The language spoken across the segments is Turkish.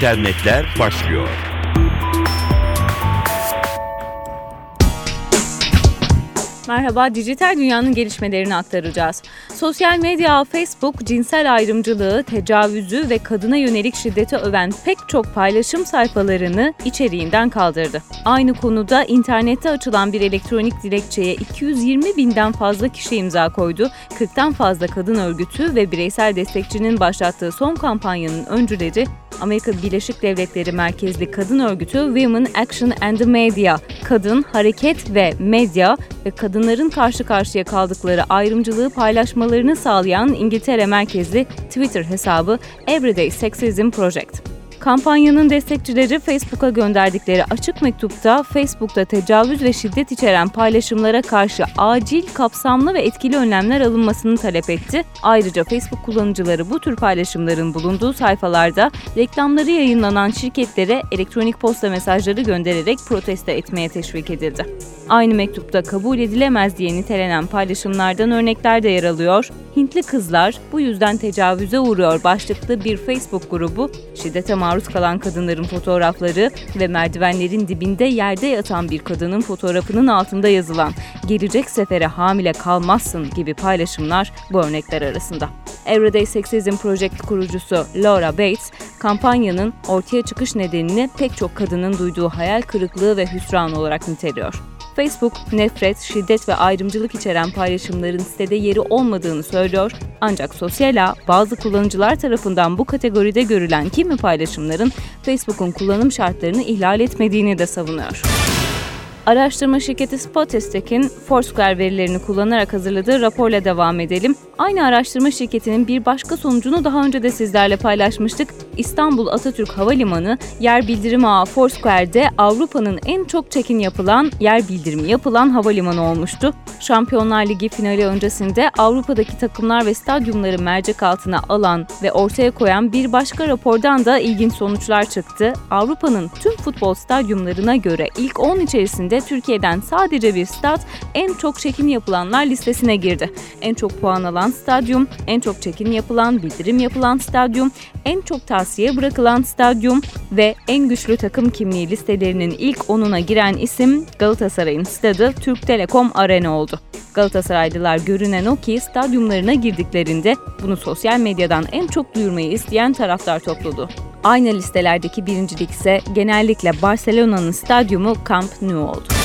internetler başlıyor. Merhaba, dijital dünyanın gelişmelerini aktaracağız. Sosyal medya Facebook, cinsel ayrımcılığı, tecavüzü ve kadına yönelik şiddeti öven pek çok paylaşım sayfalarını içeriğinden kaldırdı. Aynı konuda internette açılan bir elektronik dilekçeye 220 binden fazla kişi imza koydu. 40'tan fazla kadın örgütü ve bireysel destekçinin başlattığı son kampanyanın öncüleri Amerika Birleşik Devletleri merkezli kadın örgütü Women Action and Media, Kadın, Hareket ve Medya ve kadınların karşı karşıya kaldıkları ayrımcılığı paylaşmalarını sağlayan İngiltere merkezli Twitter hesabı Everyday Sexism Project. Kampanyanın destekçileri Facebook'a gönderdikleri açık mektupta Facebook'ta tecavüz ve şiddet içeren paylaşımlara karşı acil, kapsamlı ve etkili önlemler alınmasını talep etti. Ayrıca Facebook kullanıcıları bu tür paylaşımların bulunduğu sayfalarda reklamları yayınlanan şirketlere elektronik posta mesajları göndererek protesto etmeye teşvik edildi. Aynı mektupta kabul edilemez diye nitelenen paylaşımlardan örnekler de yer alıyor. Hintli kızlar bu yüzden tecavüze uğruyor başlıklı bir Facebook grubu, şiddete maruz kalan kadınların fotoğrafları ve merdivenlerin dibinde yerde yatan bir kadının fotoğrafının altında yazılan "Gelecek sefere hamile kalmazsın" gibi paylaşımlar bu örnekler arasında. Everyday Sexism Project kurucusu Laura Bates, kampanyanın ortaya çıkış nedenini pek çok kadının duyduğu hayal kırıklığı ve hüsran olarak niteliyor. Facebook, nefret, şiddet ve ayrımcılık içeren paylaşımların sitede yeri olmadığını söylüyor. Ancak sosyal ağ, bazı kullanıcılar tarafından bu kategoride görülen kimi paylaşımların Facebook'un kullanım şartlarını ihlal etmediğini de savunuyor. Araştırma şirketi Spotistic'in Foursquare verilerini kullanarak hazırladığı raporla devam edelim. Aynı araştırma şirketinin bir başka sonucunu daha önce de sizlerle paylaşmıştık. İstanbul Atatürk Havalimanı yer bildirim ağı Foursquare'de Avrupa'nın en çok çekin yapılan, yer bildirimi yapılan havalimanı olmuştu. Şampiyonlar Ligi finali öncesinde Avrupa'daki takımlar ve stadyumları mercek altına alan ve ortaya koyan bir başka rapordan da ilginç sonuçlar çıktı. Avrupa'nın tüm futbol stadyumlarına göre ilk 10 içerisinde Türkiye'den sadece bir stat en çok çekim yapılanlar listesine girdi. En çok puan alan stadyum, en çok çekim yapılan, bildirim yapılan stadyum, en çok tavsiye bırakılan stadyum ve en güçlü takım kimliği listelerinin ilk 10'una giren isim Galatasaray'ın stadı Türk Telekom Arena oldu. Galatasaraylılar görünen o ki stadyumlarına girdiklerinde bunu sosyal medyadan en çok duyurmayı isteyen taraftar topluluğu. Aynı listelerdeki birincilik ise genellikle Barcelona'nın stadyumu Camp Nou oldu.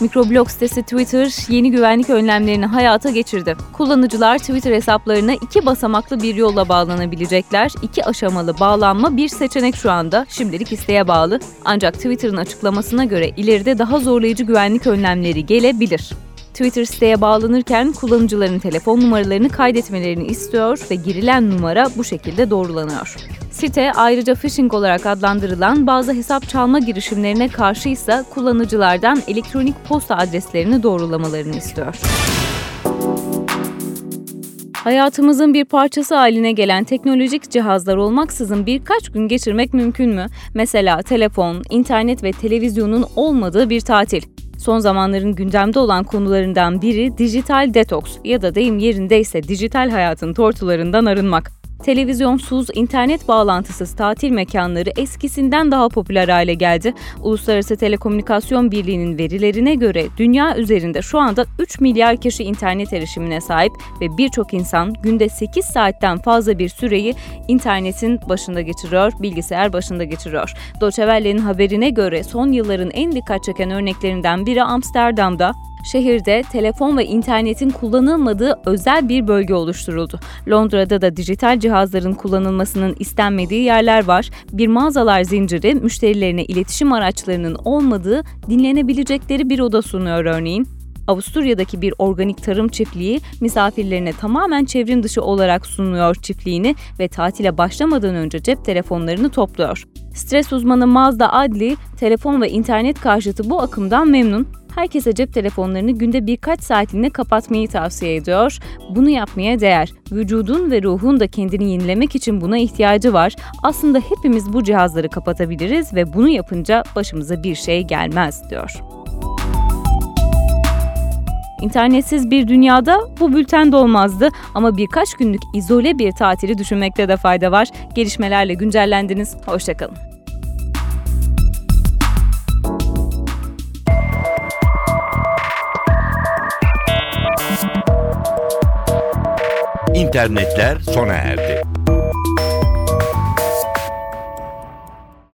Mikroblog sitesi Twitter yeni güvenlik önlemlerini hayata geçirdi. Kullanıcılar Twitter hesaplarına iki basamaklı bir yolla bağlanabilecekler. İki aşamalı bağlanma bir seçenek şu anda. Şimdilik isteğe bağlı. Ancak Twitter'ın açıklamasına göre ileride daha zorlayıcı güvenlik önlemleri gelebilir. Twitter siteye bağlanırken kullanıcıların telefon numaralarını kaydetmelerini istiyor ve girilen numara bu şekilde doğrulanıyor. Site ayrıca phishing olarak adlandırılan bazı hesap çalma girişimlerine karşı ise kullanıcılardan elektronik posta adreslerini doğrulamalarını istiyor. Hayatımızın bir parçası haline gelen teknolojik cihazlar olmaksızın birkaç gün geçirmek mümkün mü? Mesela telefon, internet ve televizyonun olmadığı bir tatil. Son zamanların gündemde olan konularından biri dijital detoks ya da deyim yerindeyse dijital hayatın tortularından arınmak. Televizyonsuz, internet bağlantısız tatil mekanları eskisinden daha popüler hale geldi. Uluslararası Telekomünikasyon Birliği'nin verilerine göre dünya üzerinde şu anda 3 milyar kişi internet erişimine sahip ve birçok insan günde 8 saatten fazla bir süreyi internetin başında geçiriyor, bilgisayar başında geçiriyor. Deutsche haberine göre son yılların en dikkat çeken örneklerinden biri Amsterdam'da şehirde telefon ve internetin kullanılmadığı özel bir bölge oluşturuldu. Londra'da da dijital cihazların kullanılmasının istenmediği yerler var. Bir mağazalar zinciri müşterilerine iletişim araçlarının olmadığı dinlenebilecekleri bir oda sunuyor örneğin. Avusturya'daki bir organik tarım çiftliği misafirlerine tamamen çevrim dışı olarak sunuyor çiftliğini ve tatile başlamadan önce cep telefonlarını topluyor. Stres uzmanı Mazda Adli, telefon ve internet karşıtı bu akımdan memnun herkese cep telefonlarını günde birkaç saatliğine kapatmayı tavsiye ediyor. Bunu yapmaya değer. Vücudun ve ruhun da kendini yenilemek için buna ihtiyacı var. Aslında hepimiz bu cihazları kapatabiliriz ve bunu yapınca başımıza bir şey gelmez diyor. İnternetsiz bir dünyada bu bülten de olmazdı ama birkaç günlük izole bir tatili düşünmekte de fayda var. Gelişmelerle güncellendiniz. Hoşçakalın. İnternetler sona erdi.